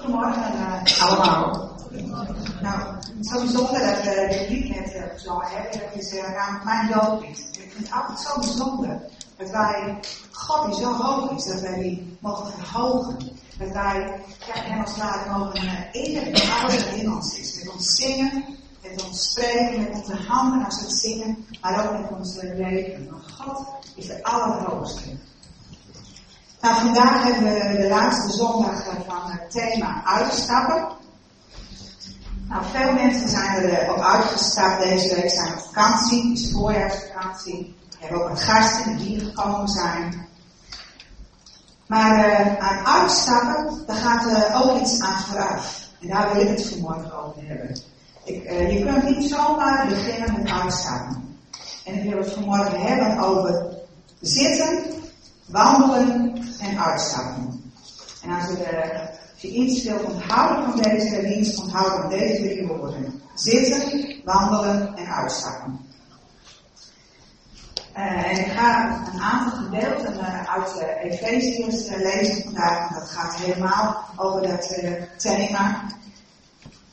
Goedemorgen uh, allemaal. Nou, het is zo bijzonder dat we dit lied net uh, gezongen hebben. Dat is uh, namelijk mijn doodlied. Ik vind het altijd zo bijzonder dat wij, God die zo hoog is, dat wij die mogen verhogen. Dat wij ja, hem als ware mogen uh, eren houden in ons is. Met ons zingen, met ons spreken, met onze handen als we het zingen, maar ook met ons leven. Want God is de allerhoogste. Nou, vandaag hebben we de laatste zondag van het thema uitstappen. Nou, veel mensen zijn er op uitgestapt deze week, zijn op vakantie, is voorjaarsvakantie. We hebben ook wat gasten die hier gekomen zijn. Maar uh, aan uitstappen, daar gaat uh, ook iets aan vooraf. En daar wil ik het vanmorgen over hebben. Ik, je kunt niet zomaar beginnen met uitstappen. En ik wil het vanmorgen hebben over zitten, wandelen en uitstappen. En als, uh, als je iets wilt onthouden van deze dienst, onthoud dan deze drie woorden. Zitten, wandelen en uitstappen. En ik ga een aantal gedeelten uh, uit uh, Efeziërs lezen vandaag, want dat gaat helemaal over dat thema.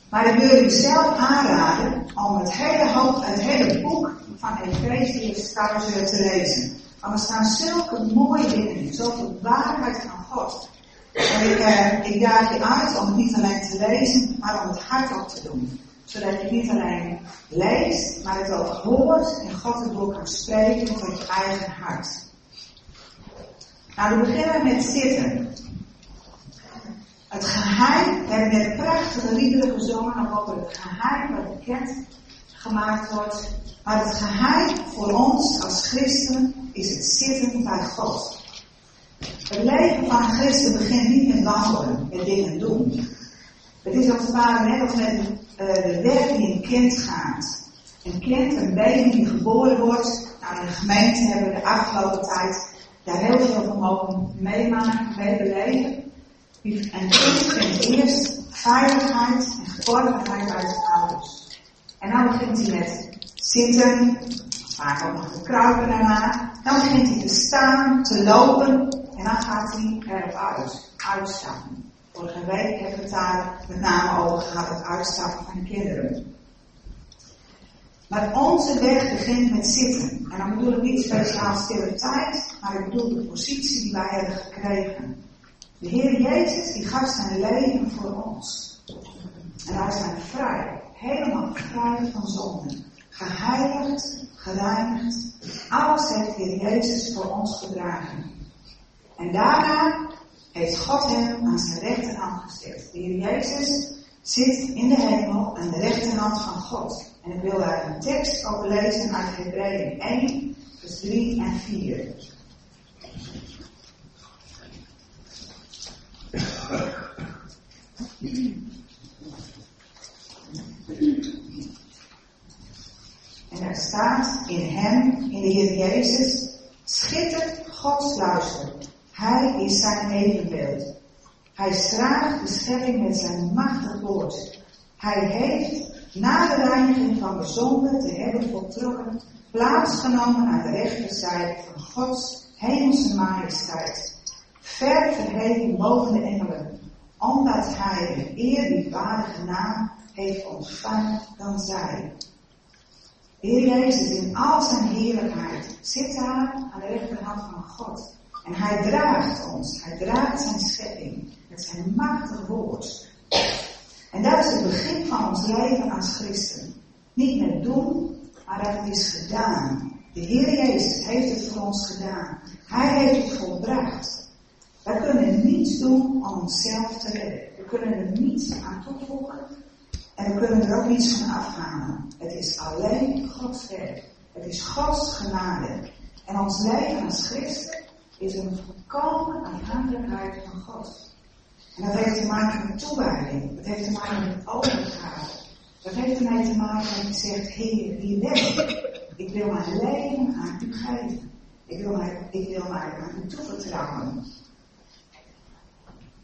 Maar ik wil jullie zelf aanraden om het hele, het hele boek van Efeziërs thuis te lezen. Want er staan zulke mooie dingen in, zoveel waarheid van God. En ik, ik daag je uit om het niet alleen te lezen, maar om het hart op te doen. Zodat je niet alleen leest, maar het ook hoort en God het door kan spreken tot je eigen hart. Nou, we beginnen met zitten. Het geheim, we net prachtige liederen gezongen over het geheim wat bekend gemaakt wordt. Maar het geheim voor ons als christenen is het zitten bij God. Het leven van een christen begint niet met wandelen, met dingen doen. Het is als het ware net als met uh, de weg die een kind gaat. Een kind, een baby die geboren wordt. Nou, in de gemeente hebben we de afgelopen tijd daar heel veel van mogen meemaken, mee beleven. En kind vindt eerst veiligheid en geborgenheid uit zijn ouders. En dan begint hij met zitten, vaak ook nog te kruipen daarna. Dan begint hij te staan, te lopen en dan gaat hij erop uit, uitstappen. Vorige week heb ik het daar met name over gehad, het uitstappen van kinderen. Maar onze weg begint met zitten. En dan bedoel ik niet speciaal stille tijd, maar ik bedoel de positie die wij hebben gekregen. De Heer Jezus die gaf zijn leven voor ons. En wij zijn vrij, helemaal vrij van zonde. Geheiligd, gereinigd. Alles heeft de Heer Jezus voor ons gedragen. En daarna heeft God hem aan zijn rechterhand gezet. De Jezus zit in de hemel aan de rechterhand van God. En ik wil daar een tekst over lezen uit Hebreeën 1, vers 3 en 4. En daar staat in hem, in de Heer Jezus, schittert Gods luister. Hij is zijn evenbeeld. Hij schraagt de schepping met zijn machtig woord. Hij heeft, na de reiniging van de zonde te hebben voltrokken, plaatsgenomen aan de rechterzijde van Gods hemelse majesteit. Ver verheven boven de engelen, omdat hij een eerbiedwaardige naam heeft ontvangen dan zij. Heer Jezus in al zijn heerlijkheid zit daar aan de rechterhand van God. En hij draagt ons, hij draagt zijn schepping met zijn machtig woord. En dat is het begin van ons leven als christen. Niet met doen, maar dat het is gedaan. De Heer Jezus heeft het voor ons gedaan. Hij heeft het volbracht. Wij kunnen niets doen om onszelf te redden. We kunnen er niets aan toevoegen en we kunnen er ook niets van afhalen. Het is alleen Gods werk. Het is Gods genade. En ons leven als christen is een volkomen afhankelijkheid van God. En dat heeft te maken met toewijding. Dat heeft te maken met overgave. Dat heeft ermee te maken dat je zegt, Heer, hier ben ik. Ik wil mijn leven aan u geven. Ik wil mij, ik wil mij aan u toevertrouwen.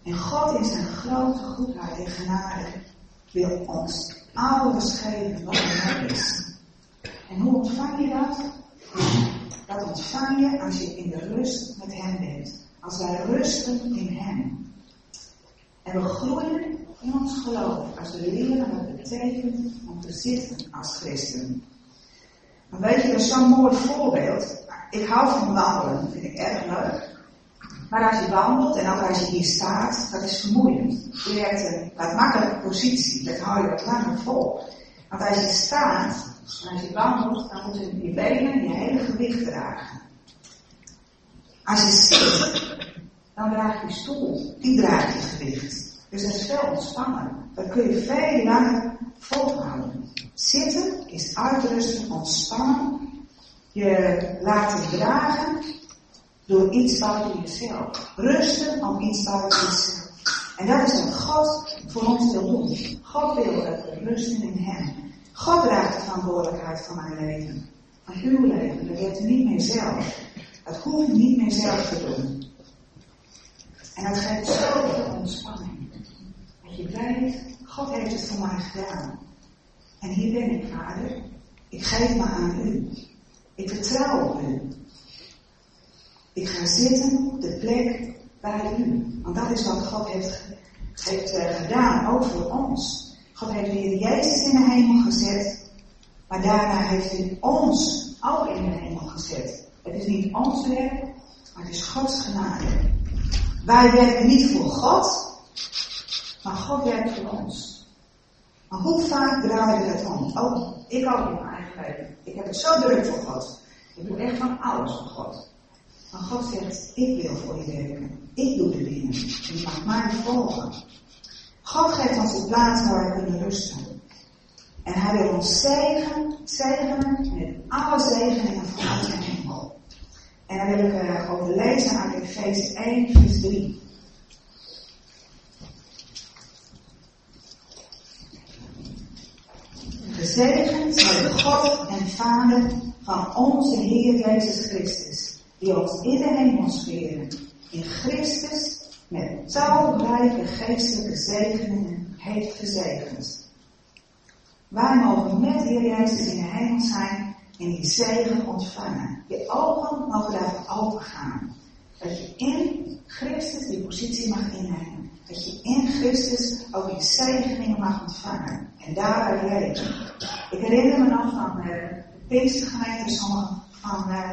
En God in zijn grote goedheid en genade wil ons geven wat er nodig is. En hoe ontvang je dat? Dat ontvang je als je in de rust met Hem bent. Als wij rusten in Hem. En we groeien in ons geloof als we leren wat het betekent om te zitten als christen. Maar weet je, is zo'n mooi voorbeeld. Ik hou van wandelen, dat vind ik erg leuk. Maar als je wandelt en ook als je hier staat, dat is vermoeiend. Je hebt een wat makkelijke positie, dat hou je wat langer vol. Want als je staat, als je wandelt, dan moeten je benen je hele gewicht dragen. Als je zit, dan draag je stoel, die draagt je gewicht. Dus dat is veel ontspannen. Dat kun je veel langer volhouden. Zitten is uitrusten, ontspannen. Je laat je dragen door iets buiten jezelf. Rusten om iets buiten jezelf. En dat is wat God voor ons wil doen. God wil dat we rusten in Hem. God draagt de verantwoordelijkheid van mijn leven. Van uw leven. Dat weet niet meer zelf. Dat hoeft niet meer zelf te doen. En dat geeft zoveel ontspanning. Dat je weet, God heeft het voor mij gedaan. En hier ben ik, vader. Ik geef me aan u. Ik vertrouw op u. Ik ga zitten op de plek bij u. Want dat is wat God heeft, heeft uh, gedaan, ook voor ons. God heeft weer Jezus in de hemel gezet. Maar daarna heeft hij ons ook in de hemel gezet. Het is niet ons werk, maar het is Gods genade. Wij werken niet voor God, maar God werkt voor ons. Maar hoe vaak draaien we het om? Ook, ik ook in mijn eigen leven. Ik heb het zo druk voor God. Ik doe echt van alles voor God. Maar God zegt, ik wil voor je werken. Ik doe de dingen. En je mag mij volgen. God geeft ons een plaats waar we kunnen rusten. En hij wil ons zegen, zegenen met alle zegeningen vanuit zijn hemel. En dan wil ik uh, over lezen uit Efeze 1, vers 3. Gezegend zij de God en Vader van onze Heer Jezus Christus, die ons in de hemelsferen, in Christus, met talrijke geestelijke zegeningen heeft gezegend. Wij mogen met Heer Jezus in de hemel zijn en die zegen ontvangen. Je ogen mogen daarvoor open gaan. Dat je in Christus die positie mag innemen. Dat je in Christus ook die zegeningen mag ontvangen. En daaruit leven. Ik herinner me nog van uh, de Pinkstergemeente, sommigen van, uh,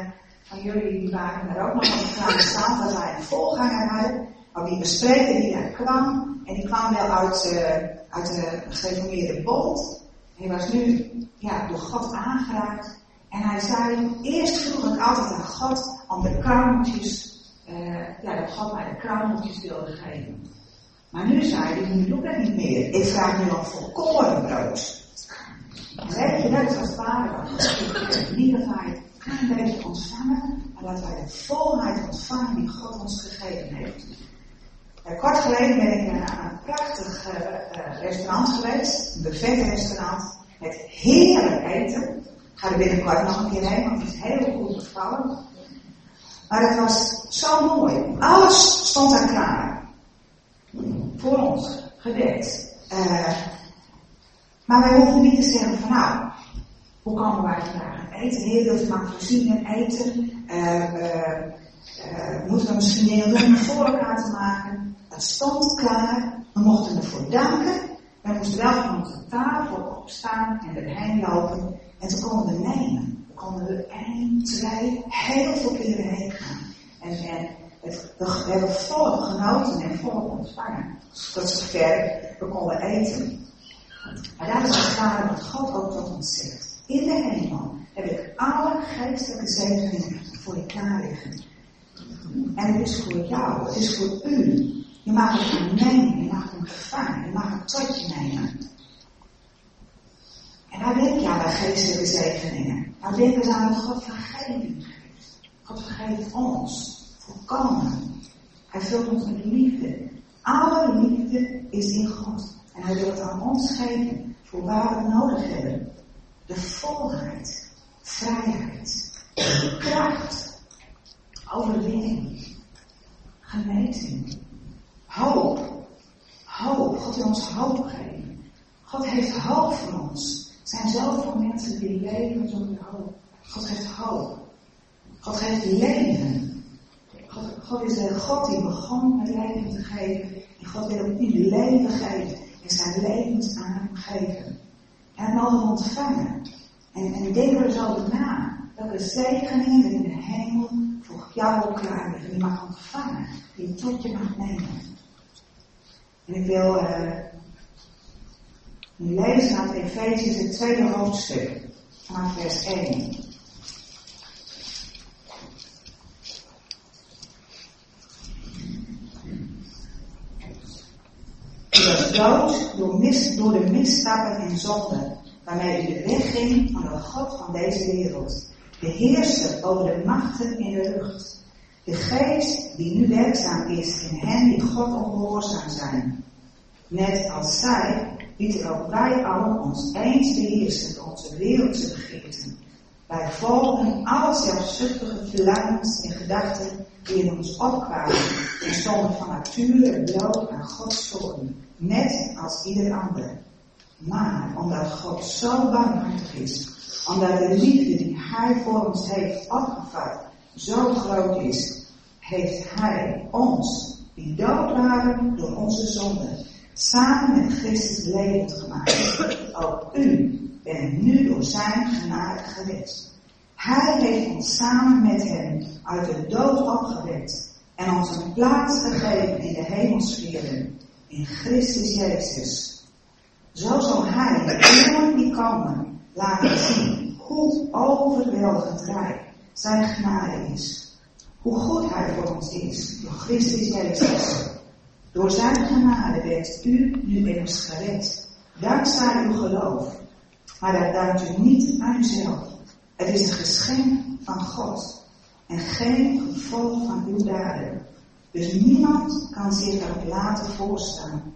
van jullie die waren er ook nog op kleine staan, dat wij een voorganger hadden. Maar die bespreker die daar kwam, en die kwam wel uit, uh, uit de gereformeerde bond. Hij was nu ja, door God aangeraakt. En hij zei, eerst vroeg ik altijd aan God om de kruimeltjes, uh, ja, dat God mij de kruimeltjes wilde geven. Maar nu zei hij, nu doe ik dat niet meer. Ik vraag nu om volkoren brood. Weet je, dat is als vader. Lieve vader, een beetje ontvangen, maar dat wij de volheid ontvangen die God ons gegeven heeft. Uh, kort geleden ben ik aan een prachtig uh, restaurant geweest, een buffetrestaurant, met heerlijk eten. Ik ga er binnenkort nog een keer heen, want het is heel goed bevallen. Maar het was zo mooi. Alles stond daar klaar. Voor ons, gedekt. maar wij hoeven niet te zeggen van nou, hoe komen wij vandaag eten? U maar voorzien eten? Uh, moeten we misschien doen om voor te maken. Het stond klaar. We mochten ervoor danken. Wij moesten wel van onze tafel opstaan en erheen lopen. En toen konden we nemen. We konden er één, twee, heel veel keren heen gaan. En, het, we, we hebben volop genoten en volop ontvangen. Tot zover we konden eten. Maar dat is het klare wat God ook tot ons zegt. In de hemel geestelijke zegeningen voor je klaar liggen. En het is voor jou, het is voor u. Je mag het hem nemen, je mag hem gevangen, je mag het tot je nemen. En daar denk je aan de geestelijke zegeningen. Daar denken ze aan dat God vergeving geeft. God vergeeft ons, volkomen. Hij vult ons met liefde. Alle liefde is in God. En hij wil het aan ons geven voor waar we nodig hebben. De volheid, vrijheid, kracht, overwinning, genezing, hoop. Hoop. God wil ons hoop geven. God heeft hoop voor ons. Er zijn zoveel mensen die leven zonder hoop. God heeft hoop. God geeft leven. God, is de God die begon met leven te geven. En God wil ook u leven geven en zijn levensadem geven. En mogen ontvangen. En, en denk er eens over na. Welke zegeningen in de hemel voor jou ook klaar. Die je mag ontvangen. Die je tot je mag nemen. En ik wil uh, lezen uit Efeziërs het tweede hoofdstuk. Vanaf vers 1. U was dood door, mis, door de misstappen en zonden, waarmee u de weg ging van de God van deze wereld. De heerser over de machten in de lucht. De geest die nu werkzaam is in hen die God ongehoorzaam zijn. Net als zij lieten ook wij allen ons eens beheersen door onze wereldse begeerten. Wij volgen alle zelfzuchtige verlangens en gedachten die in ons opkwamen en stonden van nature bloot aan Gods toorn, net als ieder ander. Maar omdat God zo barmhartig is, omdat de liefde die Hij voor ons heeft opgevat zo groot is, heeft Hij ons, die dood waren door onze zonden, samen met Christus levend gemaakt. Ook u bent nu door zijn genade gered. Hij heeft ons samen met hem uit de dood opgewekt en ons een plaats gegeven in de hemelsferen, in Christus Jezus. Zo zal hij de eeuwen die komen laten zien hoe overweldigend rijk zijn genade is. Hoe goed hij voor ons is, door Christus Jezus. Door zijn genade bent u nu immers gered, dankzij uw geloof. Maar dat dankt u niet aan uzelf. Het is een geschenk van God en geen gevolg van uw daden. Dus niemand kan zich dat laten voorstaan.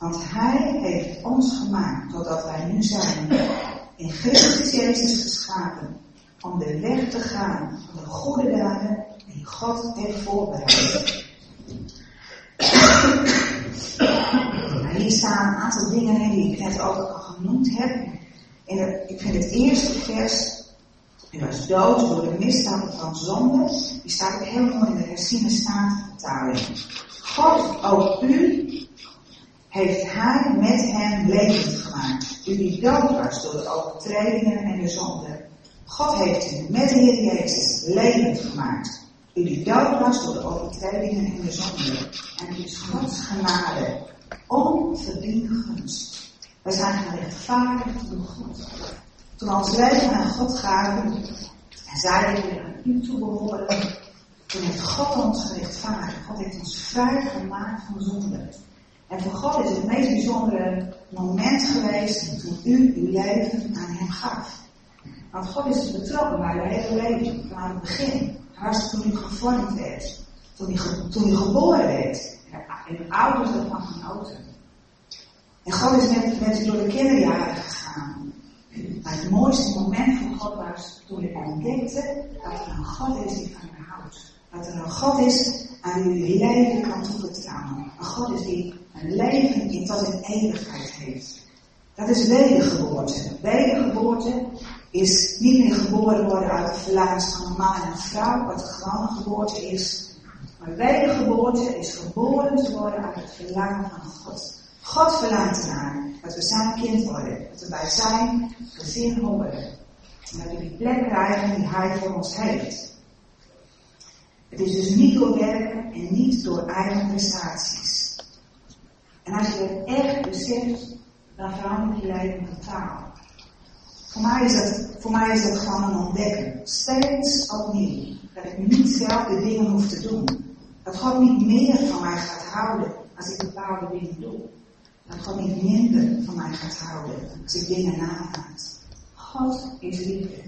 Want Hij heeft ons gemaakt totdat wij nu zijn, in Christus Jezus geschapen, om de weg te gaan van de goede daden die God heeft voorbereid. Hier staan een aantal dingen in die ik net ook al genoemd heb. En ik vind het eerste vers hij was dood door de misdaden van zonde. Die staat ook heel mooi in de herziene staatvertaling. God, ook u, heeft hij met hem levend gemaakt. U die dood was door de overtredingen en de zonde. God heeft u met de Heer Jezus levend gemaakt. U die dood was door de overtredingen en de zonde. En het is Gods genade. Onverdiende gunst. Wij zijn gerechtvaardigd door God. Toen ons leven aan God gaven en zeiden we aan u toe behoren, toen heeft God ons gerechtvaardigd. God heeft ons vrij gemaakt van zonde. En voor God is het meest bijzondere moment geweest toen u uw leven aan hem gaf. Want God is betrokken bij uw hele leven, van het begin. Hartstikke toen u gevormd werd, toen u, toen u geboren werd, in de ouders van genoten. En God is met, met u door de kinderjaren gegaan. Maar het mooiste moment voor God was toen ik ontdekte dat er een God is die van je houdt. Dat er een God is aan wie je leven kan toevertrouwen. Een God is die een leven in tot in eeuwigheid heeft. Dat is wedergeboorte. Wedergeboorte is niet meer geboren worden uit de verlangens van een man en een vrouw, wat de gewone geboorte is. Maar wedergeboorte is geboren te worden uit het verlangen van God. God verlangt ernaar dat we zijn kind worden, dat we bij zijn gezin horen. En dat we die plek krijgen die Hij voor ons heeft. Het is dus niet door werken en niet door eigen prestaties. En als je het echt beseft, dan verandert je leven totaal. Voor mij is dat, voor mij is dat gewoon een ontdekken. Steeds opnieuw. Dat ik niet zelf de dingen hoef te doen. Dat God niet meer van mij gaat houden als ik bepaalde dingen doe. Dat God niet minder van mij gaat houden als ik dingen nalaat. God is liefde.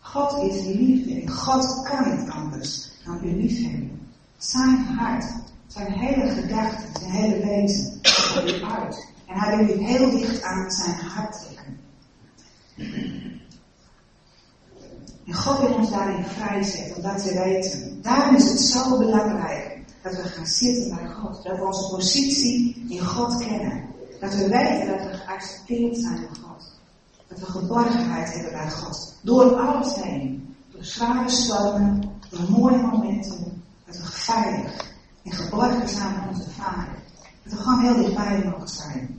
God is liefde God kan niet anders dan u liefhebben. Zijn hart, zijn hele gedachten, zijn hele wezen, uit. En hij wil u heel dicht aan zijn hart trekken. En God wil ons daarin vrijzetten, dat we weten. Daarom is het zo belangrijk dat we gaan zitten bij God. Dat we onze positie in God kennen. Dat we weten dat we geaccepteerd zijn door God. Dat we geborgenheid hebben bij God. Door alles heen. Door zware stormen, door mooie momenten. Dat we veilig en geborgen zijn met onze Vader. Dat we gewoon heel dichtbij mogen zijn.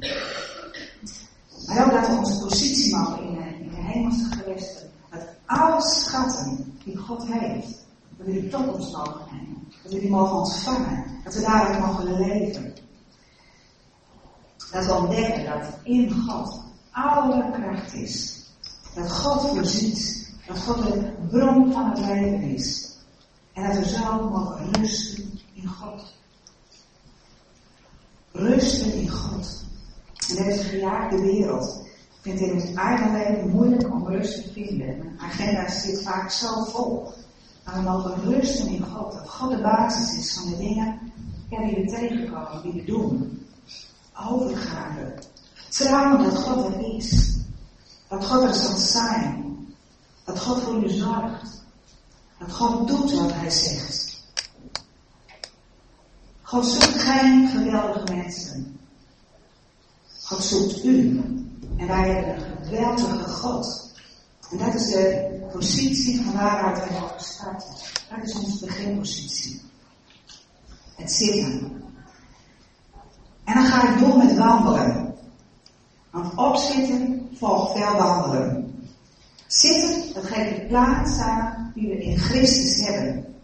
Maar ook dat we onze positie mogen in de, in de hemelse gewesten. Dat alle schatten die God heeft, dat we die tot ons mogen nemen. Dat we die mogen ontvangen. Dat we daaruit mogen leven. Dat we ontdekken dat in God alle kracht is. Dat God voorziet. Dat God de bron van het leven is. En dat we zo mogen rusten God. Rusten in God. In deze gejaagde wereld vindt in het eigen leven moeilijk om rust te vinden. Mijn agenda zit vaak zo vol. Maar we mogen rusten in God. Dat God de basis is van de dingen ja, die we tegenkomen, die we doen. Overgave. Vertrouwen dat God er is. Dat God er zal zijn. Dat God voor je zorgt. Dat God doet wat hij zegt. God zoekt geen geweldige mensen. God zoekt u. En wij hebben een geweldige God. En dat is de positie van waaruit wij mogen starten. Dat is onze beginpositie. Het zitten. En dan ga ik door met wandelen. Want opzitten volgt veel wandelen. Zitten, dat geeft de plaats aan die we in Christus hebben.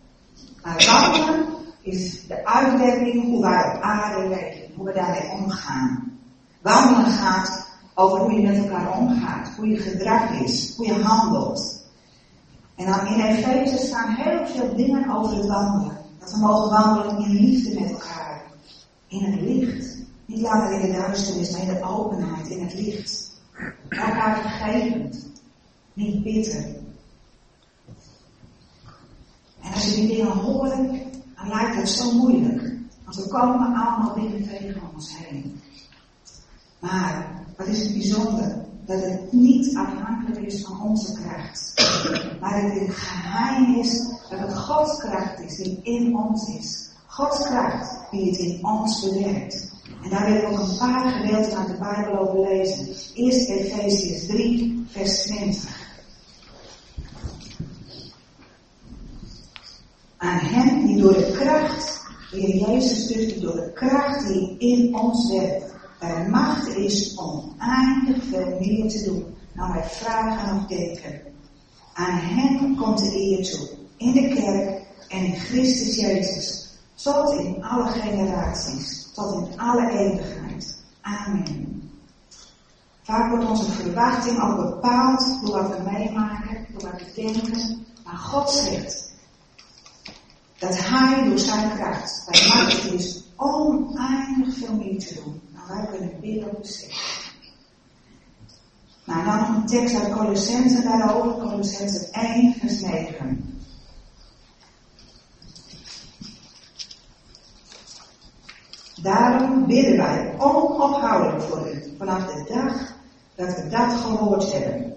Maar wandelen is de uitwerking hoe wij op aarde leven, hoe we daarmee omgaan. Wandelen gaat over hoe je met elkaar omgaat, hoe je gedrag is, hoe je handelt. En dan in Efeze staan heel veel dingen over het wandelen. Dat we mogen wandelen in liefde met elkaar. In het licht. Niet langer in de duisternis, maar in de openheid, in het licht. Elkaar vergevend. Niet bitter. En als je die dingen hoort, dan lijkt het zo moeilijk. Want we komen allemaal dingen tegen ons heen. Maar wat is het bijzonder? Dat het niet afhankelijk is van onze kracht. Maar het geheim is dat het Gods kracht is die in ons is. Gods kracht die het in ons bewerkt. En daar wil ik ook een paar gedeelten uit de Bijbel over lezen. Eerst Efeziërs 3, vers 20. Aan hem die door de kracht, die Jezus die door de kracht die in ons werkt, er macht is om eindig veel meer te doen dan wij vragen of denken. Aan hem komt de eer toe, in de kerk en in Christus Jezus, tot in alle generaties, tot in alle eeuwigheid. Amen. Vaak wordt onze verwachting al bepaald door wat we meemaken, door wat we denken, maar God zegt dat Hij door zijn kracht bij macht is oneindig veel meer te doen dan wij kunnen bidden op beseffen. Nou, dan een tekst uit Colossense daarover, Colossense 1, vers 9. Daarom bidden wij onophoudelijk voor u, vanaf de dag dat we dat gehoord hebben.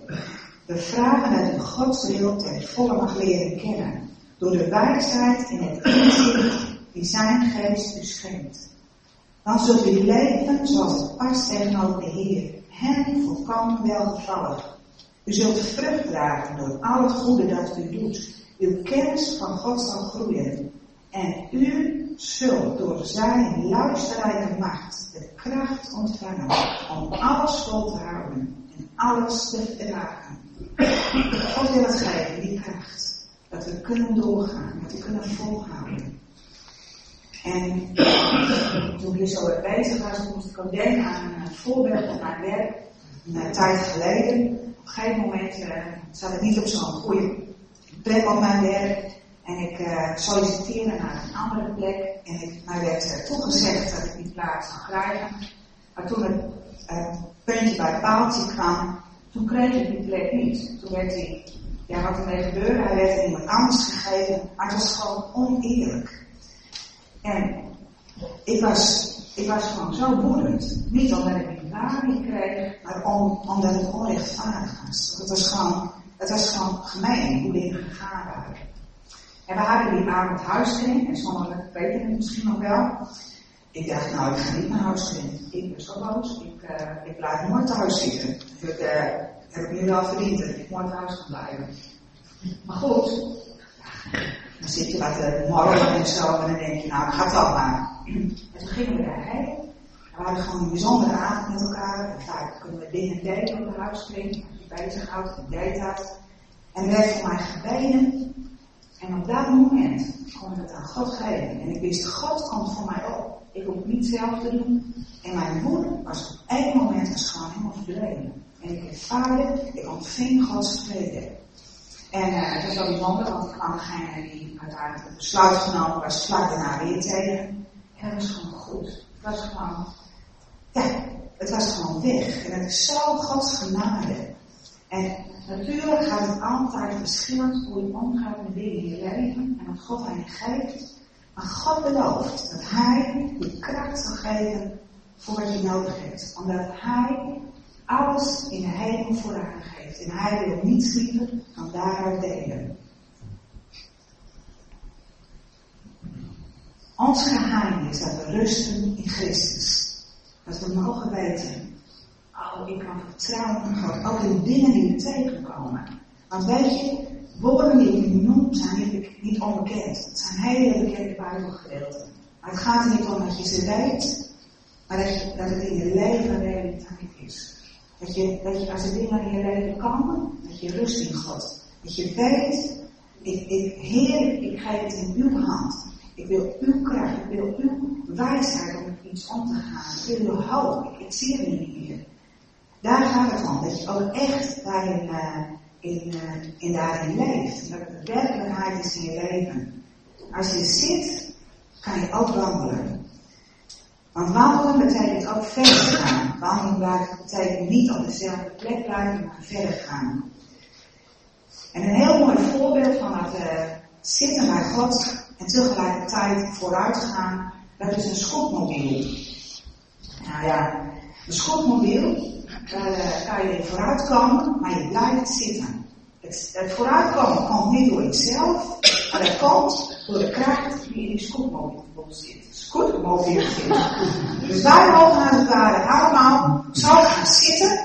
We vragen dat u Gods wil ten volle mag leren kennen, door de wijsheid in het inzicht die zijn geest u schenkt. Dan zult u leven zoals het past tegenover de Heer, hem volkomen welgevallig. U zult vrucht dragen door al het goede dat u doet. Uw kennis van God zal groeien. En u zult door zijn luisterrijke macht de kracht ontvangen om alles vol te houden en alles te dragen. God wil het geven, die kracht. Dat we kunnen doorgaan, dat we kunnen volhouden. En toen ik zo bezig was, moest ik ook denken aan een voorbeeld van mijn werk. Een tijd geleden, op een gegeven moment uh, zat ik niet op zo'n goede plek op mijn werk. En ik uh, solliciteerde naar een andere plek. En ik, mij werd uh, toegezegd dat ik die plaats zou krijgen. Maar toen het puntje bij het paaltje kwam, toen kreeg ik die plek niet. Toen werd hij, ja wat ermee gebeurde, hij werd iemand anders gegeven. Maar het was gewoon oneerlijk. En ik was, ik was gewoon zo woedend. Niet omdat ik baan niet kreeg, maar om, omdat het onrechtvaardig was. Het was gewoon, het was gewoon gemeen hoe dingen gegaan waren. En we hadden die avond huiskring, en sommigen weten het misschien nog wel. Ik dacht, nou, ik ga niet naar huiskring. Ik ben zo boos, ik, uh, ik blijf nooit thuis zitten. Uh, heb ik nu wel verdiend, dat ik nooit thuis kan blijven. Maar goed, dan zit je wat morgen en zo en dan denk je, nou, gaat dat maar. En toen gingen we daarheen we hadden gewoon een bijzondere avond met elkaar. vaak kunnen we dingen delen op de. Als je bezighoudt, je deed dat. En er werd voor mij gebeden. En op dat moment kon ik het aan God geven. En ik wist, God komt voor mij op. Ik hoef niet zelf te doen. En mijn moeder was op één moment was gewoon helemaal verdwenen. En ik ervaarde, ik ontving Gods vrede. En uh, het was wel bijzonder, want ik kwam degene die uiteindelijk het besluit genomen was, vlak daarna weer tegen. En dat was gewoon goed. Het was gewoon, ja, het was gewoon weg. En het is zo Gods genade. En natuurlijk gaat het altijd verschillend hoe je omgaat met dingen in je leven en wat God aan je geeft. Maar God belooft dat Hij je kracht zal geven voor wat je nodig hebt. Omdat Hij alles in de hemel vooraan geeft. En Hij wil niets liever dan daaruit delen. Ons geheim is dat we rusten in Christus. Dat we mogen weten. Oh, ik kan vertrouwen op God. Ook in dingen die we tegenkomen. Want weet je, woorden die ik noem zijn niet onbekend. Het zijn hele bekende Bijbelgedeelten. Maar het gaat er niet om dat je ze weet, maar dat, je, dat het in je leven realiteit is. Dat je, dat je als er dingen in je leven komen, dat je rust in God. Dat je weet, ik, ik, Heer, ik geef het in uw hand. Ik wil uw kracht, ik wil uw wijsheid om iets om te gaan. Ik wil uw hoop, ik, zie het niet meer. Daar gaat het om, dat je ook echt daarin, uh, in, uh, in daarin leeft. Dat het de werkelijkheid is in je leven. Als je zit, kan je ook wandelen. Want wandelen betekent ook verder gaan. Wandelen betekent niet op dezelfde plek blijven, maar verder gaan. En een heel mooi voorbeeld van het uh, zitten bij God en tegelijkertijd vooruit gaan, dat is een schotmobiel. Nou ja, een schotmobiel, daar uh, kan je vooruitkomen, maar je blijft zitten. Het, het vooruitkomen komt niet door jezelf, maar dat komt door de kracht die in die schotmobiel zit. Schotmobiel zit. Dus wij mogen als het ware allemaal zo gaan zitten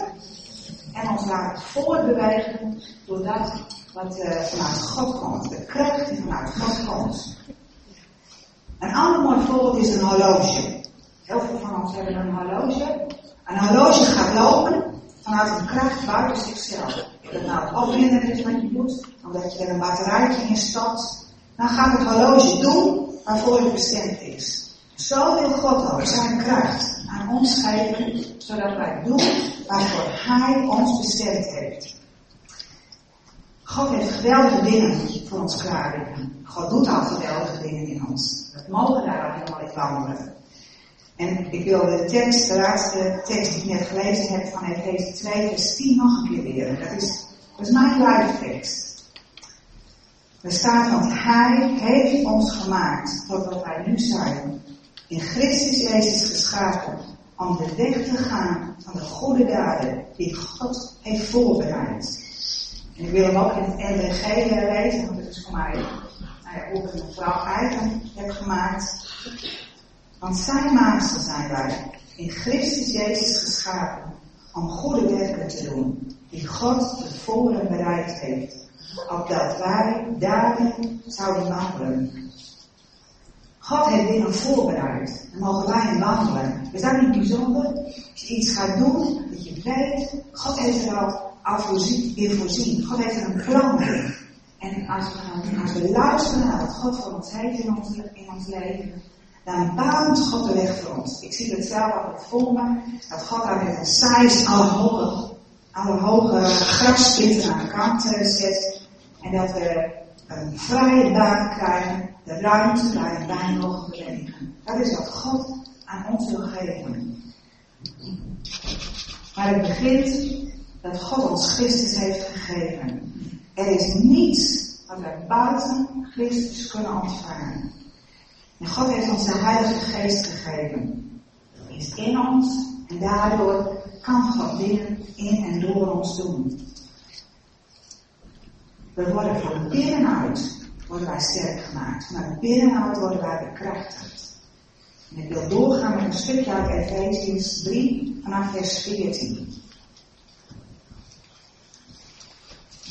en ons laten voortbewegen door dat wat uh, vanuit God komt. De kracht die vanuit God komt. Een ander mooi voorbeeld is een horloge. Heel veel van ons hebben een horloge. Een horloge gaat lopen vanuit een kracht buiten zichzelf. Dat nou het opwinden is wat je doet, omdat je er een batterijtje in stopt, dan gaat het horloge doen waarvoor het bestemd is. Zo wil God ook zijn kracht aan ons geven, zodat wij doen waarvoor Hij ons bestemd heeft. God heeft geweldige dingen voor ons klaar God doet al geweldige dingen in ons. We mogen daar helemaal in wandelen. En ik wil de tekst, de laatste tekst die ik net gelezen heb van Efeze 2, vers 10 nog een keer leren. Dat is, dat is mijn lijftekst. Er staat, want Hij heeft ons gemaakt tot wat wij nu zijn. In Christus Jezus geschapen om de weg te gaan van de goede daden die God heeft voorbereid. En ik wil hem ook in het NDG lezen, want het is voor mij nou ook een vrouw eigen heb gemaakt. Want zijn maaksel zijn wij, in Christus Jezus geschapen, om goede werken te doen, die God tevoren bereid heeft, opdat wij daarin zouden wandelen. God heeft dingen voorbereid. En mogen wij in wandelen. Is dat niet bijzonder? Als je iets gaat doen, dat je weet, God heeft er al, al voorzien, voorzien. God heeft er een plan in. En als we, als luisteren naar wat God voor ons heeft in ons, leven, dan baant God de weg voor ons. Ik zie het zelf altijd voor me, dat God daar met een size alle hoge, alle hoge aan de kant zet. En dat we een vrije baan krijgen, de ruimte waarin wij mogen bewegen. Dat is wat God aan ons wil geven. Maar het begint dat God ons Christus heeft gegeven. Er is niets wat wij buiten Christus kunnen ontvangen. En God heeft ons de Heilige Geest gegeven. Die is in ons en daardoor kan God dingen in en door ons doen. We worden van binnenuit worden wij sterk gemaakt. Van binnenuit worden wij bekrachtigd. En ik wil doorgaan met een stukje uit Efesiërs 3 vanaf vers 14.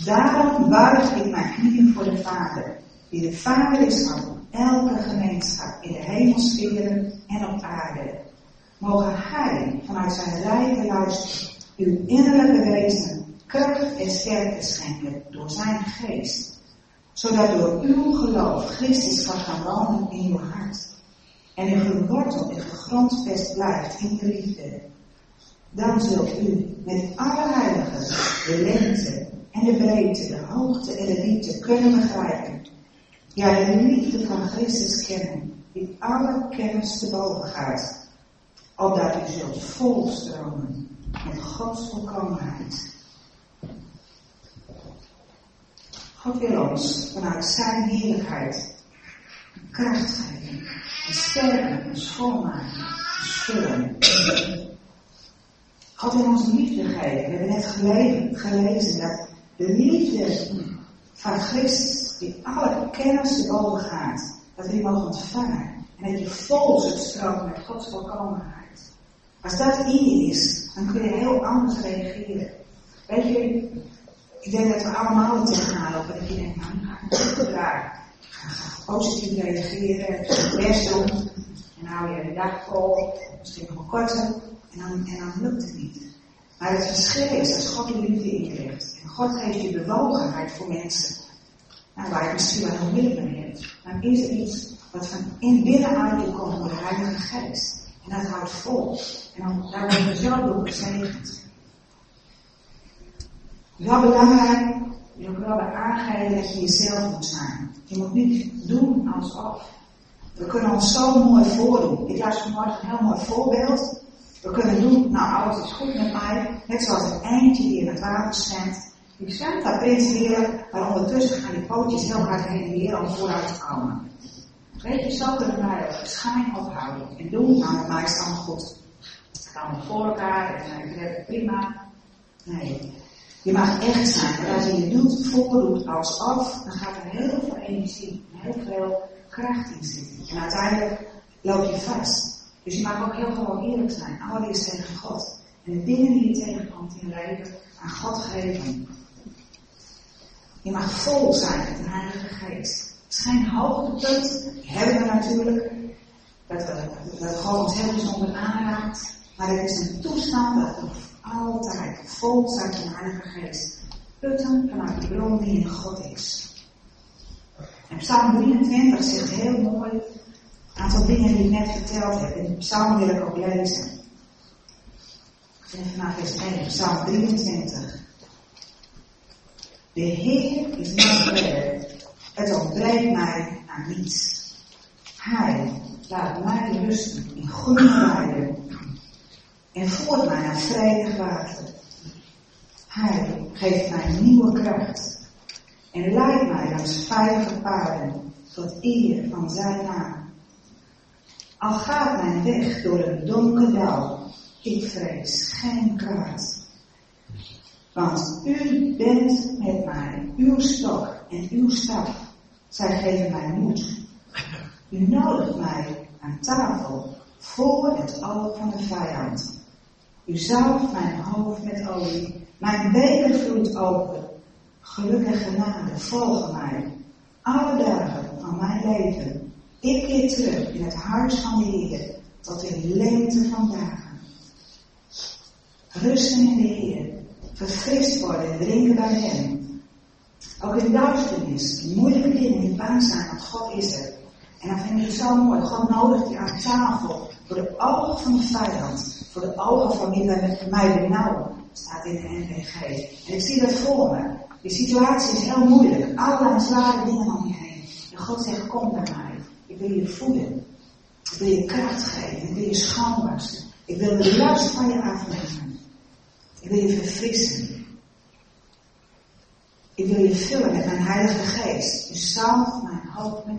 Daarom buig ik mijn knieën voor de Vader, die de Vader is van elke gemeenschap in de hemelsferen en op aarde. mogen Hij vanuit zijn rijke luister uw innerlijke wezen kracht en sterkte schenken door zijn geest, zodat door uw geloof Christus kan gaan wonen in uw hart en u geworteld en gegrondvest blijft in de liefde. Dan zult u met alle heiligen de lengte en de breedte, de hoogte en de diepte kunnen begrijpen. Ja, de liefde van Christus kennen, die alle kennis te boven gaat, opdat u zult volstromen met Gods volkomenheid. God wil ons vanuit zijn heerlijkheid kracht geven, en sterken, en vullen. God wil ons liefde geven. We hebben net gelezen, dat de liefde van Christus, die alle kennis te boven gaat, dat we die mogen ontvangen. En dat je vol zult stromen met Gods volkomenheid. Als dat in je is, dan kun je heel anders reageren. Weet je, ik denk dat we allemaal het tegenaan lopen. Dat je denkt, nou, ik. Ga, ga positief reageren, best doen. En hou je de dag vol, misschien nog korter. En dan, en dan lukt het niet. Maar het verschil is, als God de liefde inricht. En God geeft je bewogenheid voor mensen. Nou, waar je misschien wel nog middel mee hebt. Dan is er iets wat van in binnenuit je komt door de Heilige Geest. En dat houdt vol. En dan, daar word je zo door. Wel belangrijk, je ook wel aangeven dat je jezelf moet zijn. Je moet niet doen alsof. We kunnen ons zo mooi voordoen. Ik las vanmorgen een heel mooi voorbeeld. We kunnen doen, nou alles is goed met mij. Net zoals een eindje die in het water zwemt. Die zwemt daar prins weer, maar ondertussen gaan die pootjes heel hard heen en om vooruit te komen. Weet je, zo kunnen wij ook schijn ophouden. En doen, nou met mij is het allemaal goed. Het kan voor elkaar en ik het prima. Nee, je mag echt zijn. Want als je je doet, voordoet alsof, dan gaat er heel veel energie en heel veel kracht in zitten. En uiteindelijk loop je vast. Dus je mag ook heel gewoon eerlijk zijn. Allereerst tegen God. En de dingen die je tegenkomt in leven aan God geven. Je mag vol zijn met de Heilige Geest. Het is geen hoogtepunt, die hebben we natuurlijk. Dat, dat God ons heel bijzonder aanraakt. Maar het is een toestand dat altijd vol zijn van de Geest. Putten vanuit de bron die in God is. En Psalm 23 zegt heel mooi een aantal dingen die ik net verteld heb. In Psalm wil ik ook lezen. En vanaf vers 1, Psalm 23. De Heer is mijn redder. Het ontbreekt mij aan niets. Hij laat mij rusten in goede weiden en voert mij naar vredig water. Hij geeft mij nieuwe kracht en leidt mij langs veilige paden tot eer van zijn naam. Al gaat mijn weg door een donker dal, ik vrees geen kwaad. Want u bent met mij, uw stok en uw staf, zij geven mij moed. U nodigt mij aan tafel voor het oog van de vijand. U zalft mijn hoofd met olie. Mijn beker vloeit open. Geluk en genade volgen mij. Alle dagen van mijn leven. Ik keer terug in het huis van de Heer. Tot in lengte van dagen. Rusten in de Heer. Verfrist worden en drinken bij Hem. Ook in duisternis, moeilijke dingen, in bang zijn, want God is er. En dan vind ik zo mooi. God nodigt je aan tafel voor de ogen van de vijand. Voor de ogen van wie mij benauwen. Staat in de NVG. En ik zie dat voor me. Die situatie is heel moeilijk. Allerlei zware dingen om je heen. En God zegt, kom bij mij. Ik wil je voeden. Ik wil je kracht geven. Ik wil je schoonwassen. Ik wil de last van je afnemen. Ik wil je verfrissen. Ik wil je vullen met mijn heilige geest. Je zalf hoofd met.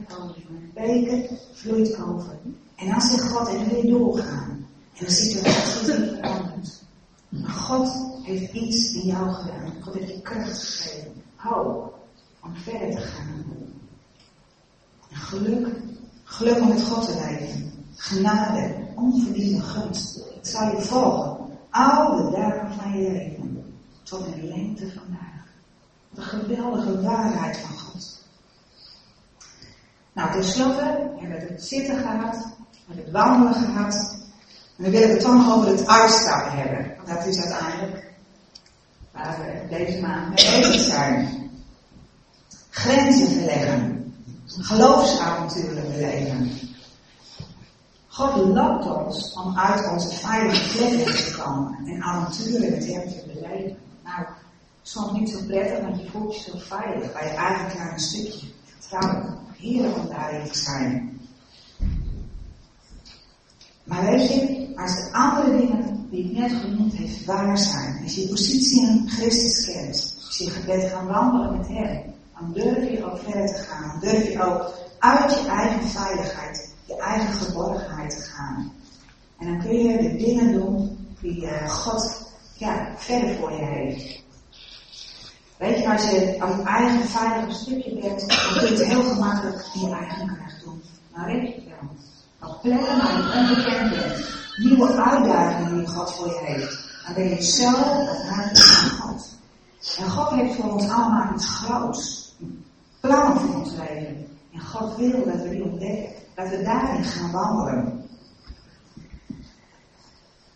Mijn beker vloeit over. En dan zegt God, en dan wil je doorgaan. En de situatie niet verandert. Maar God heeft iets in jou gedaan. God heeft je kracht gegeven. Hoop om verder te gaan. En geluk, geluk om met God te leven. Genade, onverdiende gunst. Het zal je volgen. Al de dagen van je leven. Tot in de lengte vandaag. De geweldige waarheid van God. Nou, tenslotte hebben we het zitten gehad. We hebben het wandelen gehad. En dan wil ik het nog over het uitstappen hebben. Want dat is uiteindelijk waar we deze maand mee bezig zijn. Grenzen verleggen. Geloofsavonturen beleven. God lokt ons om uit onze veilige plekken te komen en avonturen met hem te beleven. Nou, soms niet zo prettig, want je voelt je zo veilig bij je eigen kleine stukje. Vertrouwen. Heerlijk om daarin te zijn. Maar weet je, als de andere dingen die ik net genoemd heb waar zijn, als je positie in Christus kent, als je gebed gaan wandelen met Hem, dan durf je ook verder te gaan. Dan durf je ook uit je eigen veiligheid, je eigen geborgenheid te gaan. En dan kun je de dingen doen die uh, God ja, verder voor je heeft. Weet je, als je het eigen veilige stukje bent, dan kun je het heel gemakkelijk in je eigen kracht doen. Maar weet je wel, op plekken waar je onbekend bent, nieuwe uitdagingen die God voor je heeft, dan ben je zo afhankelijk van God. En God heeft voor ons allemaal iets groots, plannen voor ons leven. En God wil dat we die ontdekken, dat we daarin gaan wandelen.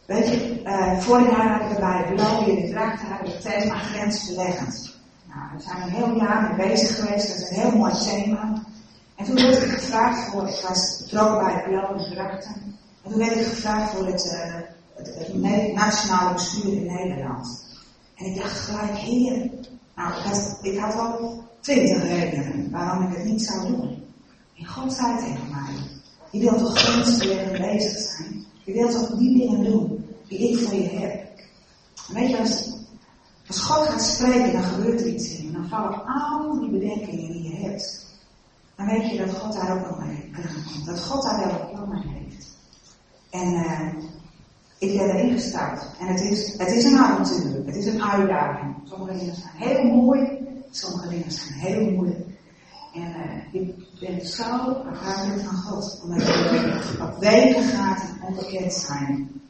Weet je, uh, vorig jaar hadden we bij Beloon in de Drachten hadden we het thema grensverleggend. Nou, daar zijn we een heel jaar mee bezig geweest, dat is een heel mooi thema. En toen werd ik gevraagd voor, ik was betrokken bij de Drachten. En toen werd ik gevraagd voor het, uh, het, nationale bestuur in Nederland. En ik dacht gelijk, heer, nou, ik had, ik wel twintig redenen waarom ik het niet zou doen. En God zei tegen mij, je wilt toch grensverleggend bezig zijn? Je wilt toch die dingen doen die ik voor je heb? En weet je, als, als God gaat spreken, dan gebeurt er iets in je. Dan vallen al die bedenkingen die je hebt. Dan weet je dat God daar ook nog mee komt. Dat God daar wel een plan mee heeft. En uh, ik ben erin gestart. En het is, het is een avontuur. Het is een uitdaging. Sommige dingen zijn heel mooi. Sommige dingen zijn heel moeilijk. En uh, ik ben zo afhankelijk van God. Omdat we op wegen gaat en onbekend zijn.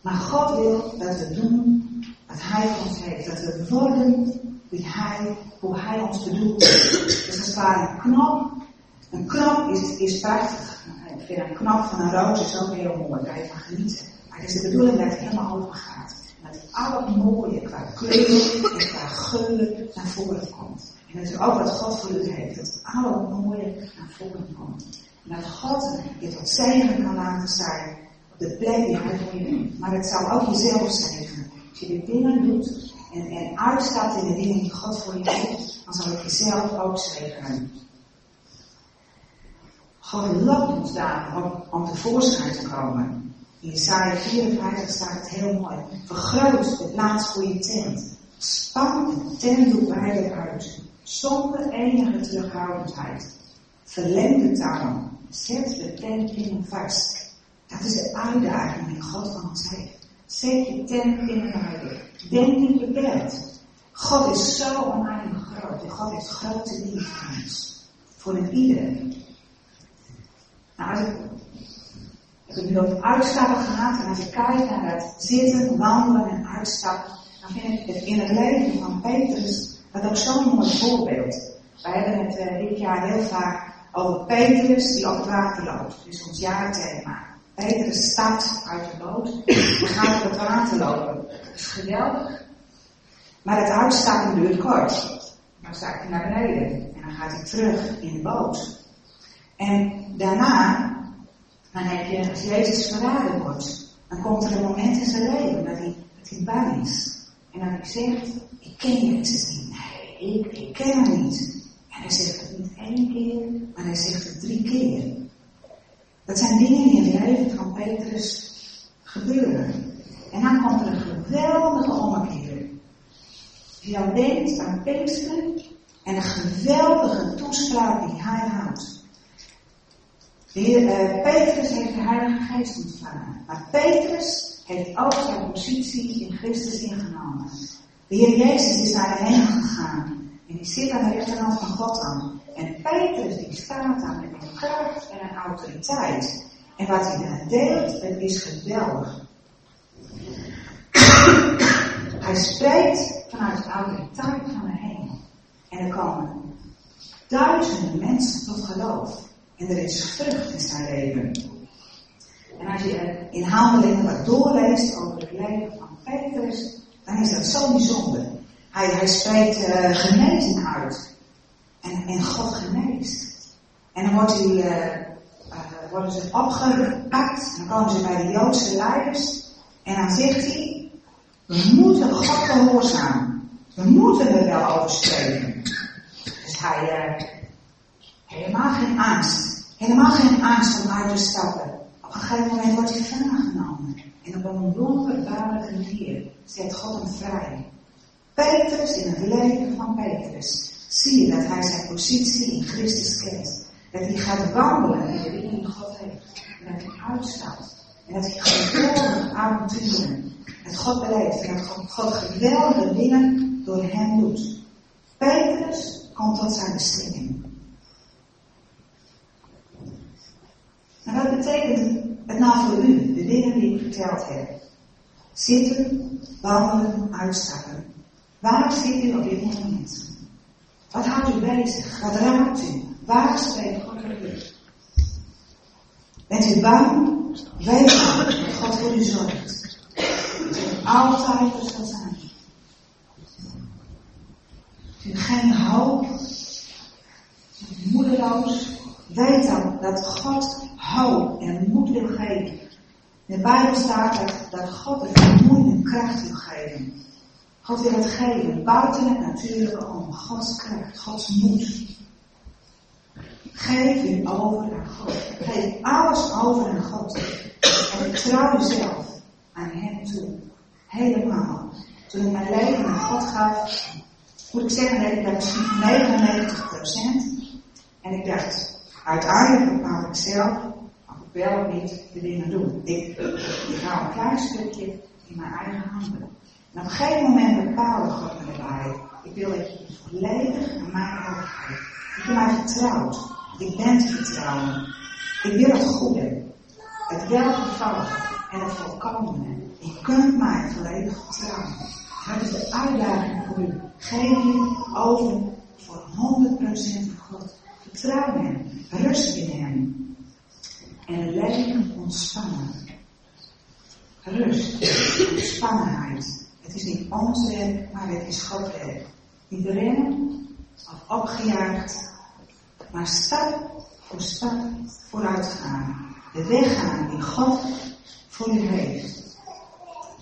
Maar God wil dat we doen wat Hij ons heeft. Dat we worden wie hij, hoe Hij ons bedoelt. Dus het ware een knop. Een knop is, is prachtig. Ik vind een knop van een roos is ook heel mooi. Daar kan je van genieten. Maar het is de bedoeling dat het helemaal open gaat. Dat al het mooie qua kleur en qua geuren naar voren komt. En dat is ook wat God voor u heeft. Dat al het mooie naar voren komt. En dat God je tot zegen kan laten zijn op de plek die hij voor. Maar het zal ook jezelf zegenen. Als je de dingen doet en, uitstaat in de dingen die God voor je heeft, dan zal het jezelf ook zegenen. God lokt ons daar om, om tevoorschijn te komen. In Jesaja 54 staat het heel mooi. Vergroot de plaats voor je tent. Span de tentdoek wijder uit. Zonder enige terughoudendheid. Verleng de touwen. Zet de tentpingen vast. Dat is de uitdaging die God van ons heeft. Zet je tentpingen wijder. Denk niet beperkt. God is zo oneindig groot. En God heeft grote dingen voor ons. Voor een ieder. Nou, als ik heb nu over uitstappen gehad en als ik kijk naar het zitten, wandelen en uitstappen, dan vind ik het in het leven van Petrus dat ook zo'n mooi voorbeeld. Wij hebben het uh, dit jaar heel vaak over Petrus die op het water loopt. Dus ons jaarthema. Petrus stapt uit de boot en gaat op het water lopen. Dat is geweldig. Maar het uitstappen duurt kort. Dan zakt hij naar beneden en dan gaat hij terug in de boot. En daarna dan heb je, als Jezus verraden wordt, dan komt er een moment in zijn leven dat hij, dat hij bang is. En dat hij ik ken Jezus niet. Nee, ik, ik ken hem niet. En hij zegt het niet één keer, maar hij zegt het drie keer. Dat zijn dingen die in het leven van Petrus gebeuren. En dan komt er een geweldige ommekeer. Je dan denkt aan Pinksteren en een geweldige toespraak die hij houdt. De uh, Petrus heeft de Heilige Geest ontvangen. Maar Petrus heeft ook zijn positie in Christus ingenomen. De Heer Jezus is naar de hemel gegaan. En die zit aan de rechterhand van God aan. En Petrus die staat met een en een autoriteit. En wat hij daar deelt, het is geweldig. hij spreekt vanuit de autoriteit van de hemel. En er komen duizenden mensen tot geloof. En er is vrucht in zijn leven. En als je in handelingen wat doorleest over het leven van Petrus, dan is dat zo bijzonder. Hij, hij spreekt uh, genezing uit. En, en God geneest. En dan wordt uh, uh, worden ze opgepakt. Dan komen ze bij de Joodse leiders. En dan zegt hij, we moeten God gehoorzamen. We moeten er wel over spreken. Dus hij, helemaal geen angst. Helemaal geen angst om uit te stappen. Op een gegeven moment wordt hij genomen. En op een wonderbaarlijke manier zet God hem vrij. Petrus, in het leven van Petrus, zie je dat hij zijn positie in Christus kent. Dat hij gaat wandelen in de dingen die God heeft. En dat hij uitstapt. En dat hij geweldige avonturen met God beleeft. En dat God, God geweldige dingen door hem doet. Petrus komt tot zijn bestemming. En wat betekent het nou voor u, de dingen die ik verteld heb? Zitten, wandelen, uitstappen. Waar zit u op dit moment? Wat houdt u bezig? Wat raakt u? Waar spreekt God op u? Bent u bang? Weet dat God voor u zorgt. Dat u altijd zal zijn. U geen hoop. Moedeloos. Weet dan dat God hoop en moed wil geven. In de Bijbel staat dat, dat God de vermoeiende kracht wil geven. God wil het geven, buiten het natuurlijke om. Gods kracht, Gods moed. Geef u over aan God. Geef alles over aan God. En vertrouw jezelf aan Hem toe. Helemaal. Toen ik mijn leven aan God gaf, moet ik zeggen dat ik dat misschien 99%. En ik dacht, uiteindelijk bepaal ik zelf of ik wel niet de dingen doe. Ik, ik hou een klein stukje in mijn eigen handen. En op een gegeven moment bepaalde God me erbij. Ik wil dat je volledig aan mij overgeeft. Ik ben mij vertrouwd. Ik ben vertrouwen. Ik wil het goede. Het welgevallige en het volkomene. Je kunt mij volledig vertrouwen. Dat is de uitdaging voor u. Geef je over voor 100% aan God. Vertrouw hem. Rust in hem. En leven ontspannen. Rust. Ontspannenheid. Het is niet ons werk, maar het is Gods werk. Niet rennen of opgejaagd, maar stap voor stap vooruit gaan. De weg gaan die God voor u heeft.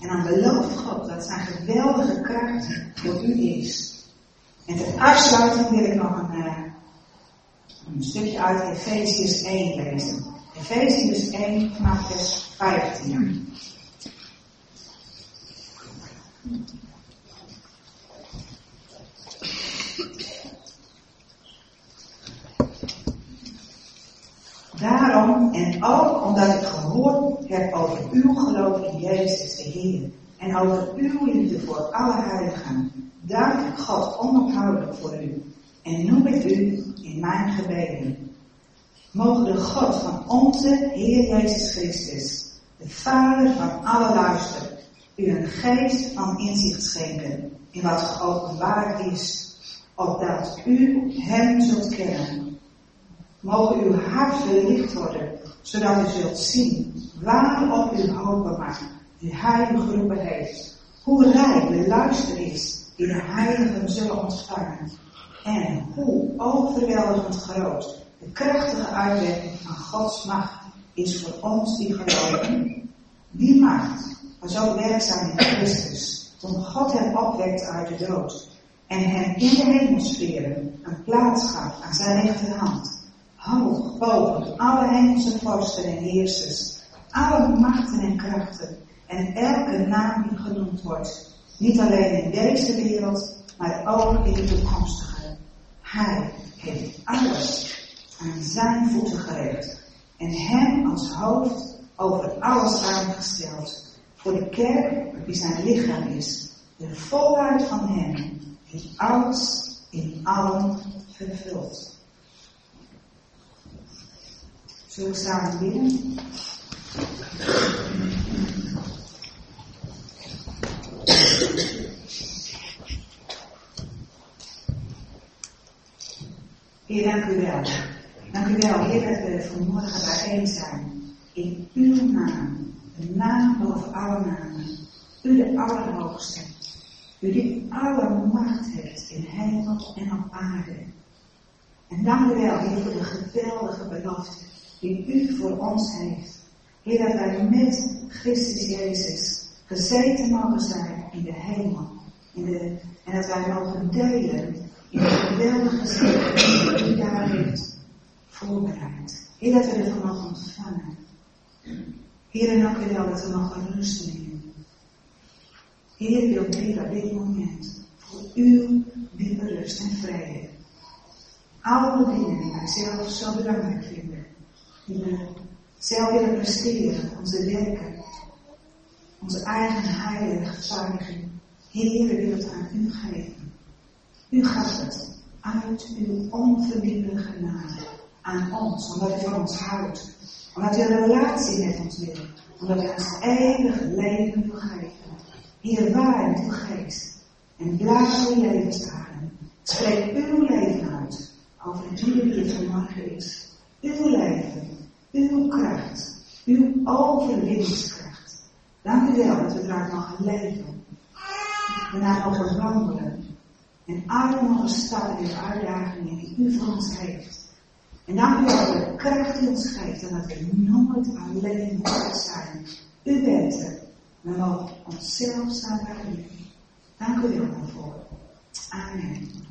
En dan belooft God dat zijn geweldige kracht voor u is. En ter afsluiting wil ik nog een, uh, een stukje uit Efeziërs 1 lezen. Efeziërs 1 vanaf vers 15. En ook omdat ik gehoord heb over uw geloof in Jezus de Heer en over uw liefde voor alle heiligen, dank ik God onophoudelijk voor u en noem ik u in mijn gebeden. Mogen de God van onze Heer Jezus Christus, de Vader van alle luister, u een geest van inzicht schenken in wat geopenbaard is, opdat u hem zult kennen. Mogen uw hart verlicht worden, zodat u zult zien waarop u hopen mag, die hij geroepen heeft. Hoe rijk de luister is die de heiligen zullen ontvangen. En hoe overweldigend groot de krachtige uitwerking van Gods macht is voor ons die geloven. Die macht was ook werkzaam in Christus, toen God hem opwekte uit de dood en hem in de hemelsferen een plaats gaf aan zijn rechterhand, hoog boven alle hemelse vorsten en heersers, alle machten en krachten en elke naam die genoemd wordt, niet alleen in deze wereld, maar ook in de toekomstige. Hij heeft alles aan zijn voeten gelegd en hem als hoofd over alles aangesteld voor de kerk, die zijn lichaam is, de volheid van hem, die alles in allen vervult. Zullen we samen bidden? Heer, dank u wel. Dank u wel, Heer, dat we vanmorgen bijeen zijn in uw naam, de naam boven alle namen, u de Allerhoogste, u die alle macht heeft in hemel en op aarde. En dank u wel, Heer, voor de geweldige belofte die u voor ons heeft. Heer, dat wij met Christus Jezus gezeten mogen zijn in de hemel. En dat wij mogen delen in de geweldige zegen die u daar heeft voorbereid. Heer, dat we ervan mogen ontvangen. Heer, en dank u wel dat we mogen rusten in u. Heer, wil bidden op dit moment voor uw diepe rust en vrede. Alle dingen die wij zelf zo belangrijk vinden, we zelf willen presteren, onze werken, onze eigen heilige. Heer, we willen het aan u geven. U gaf het uit uw onverdiende genade aan ons, omdat u van ons houdt. Omdat u een relatie met ons wil. Omdat u ons eeuwig leven wil geven. Hier waar uw geest. En blaas uw levensadem. Spreek uw leven uit. Over ieder die het vanmorgen is. Uw leven. Uw kracht. Uw overwinningskracht. Dank u wel dat we eruit mogen leven. Naar mogen wandelen. En alle mogen stappen in de uitdagingen die u voor ons heeft. En dank u wel voor de kracht die ons geeft en dat we nooit alleen zijn. U bent er. We mogen onszelf staan bij u. Dank u wel daarvoor. Amen.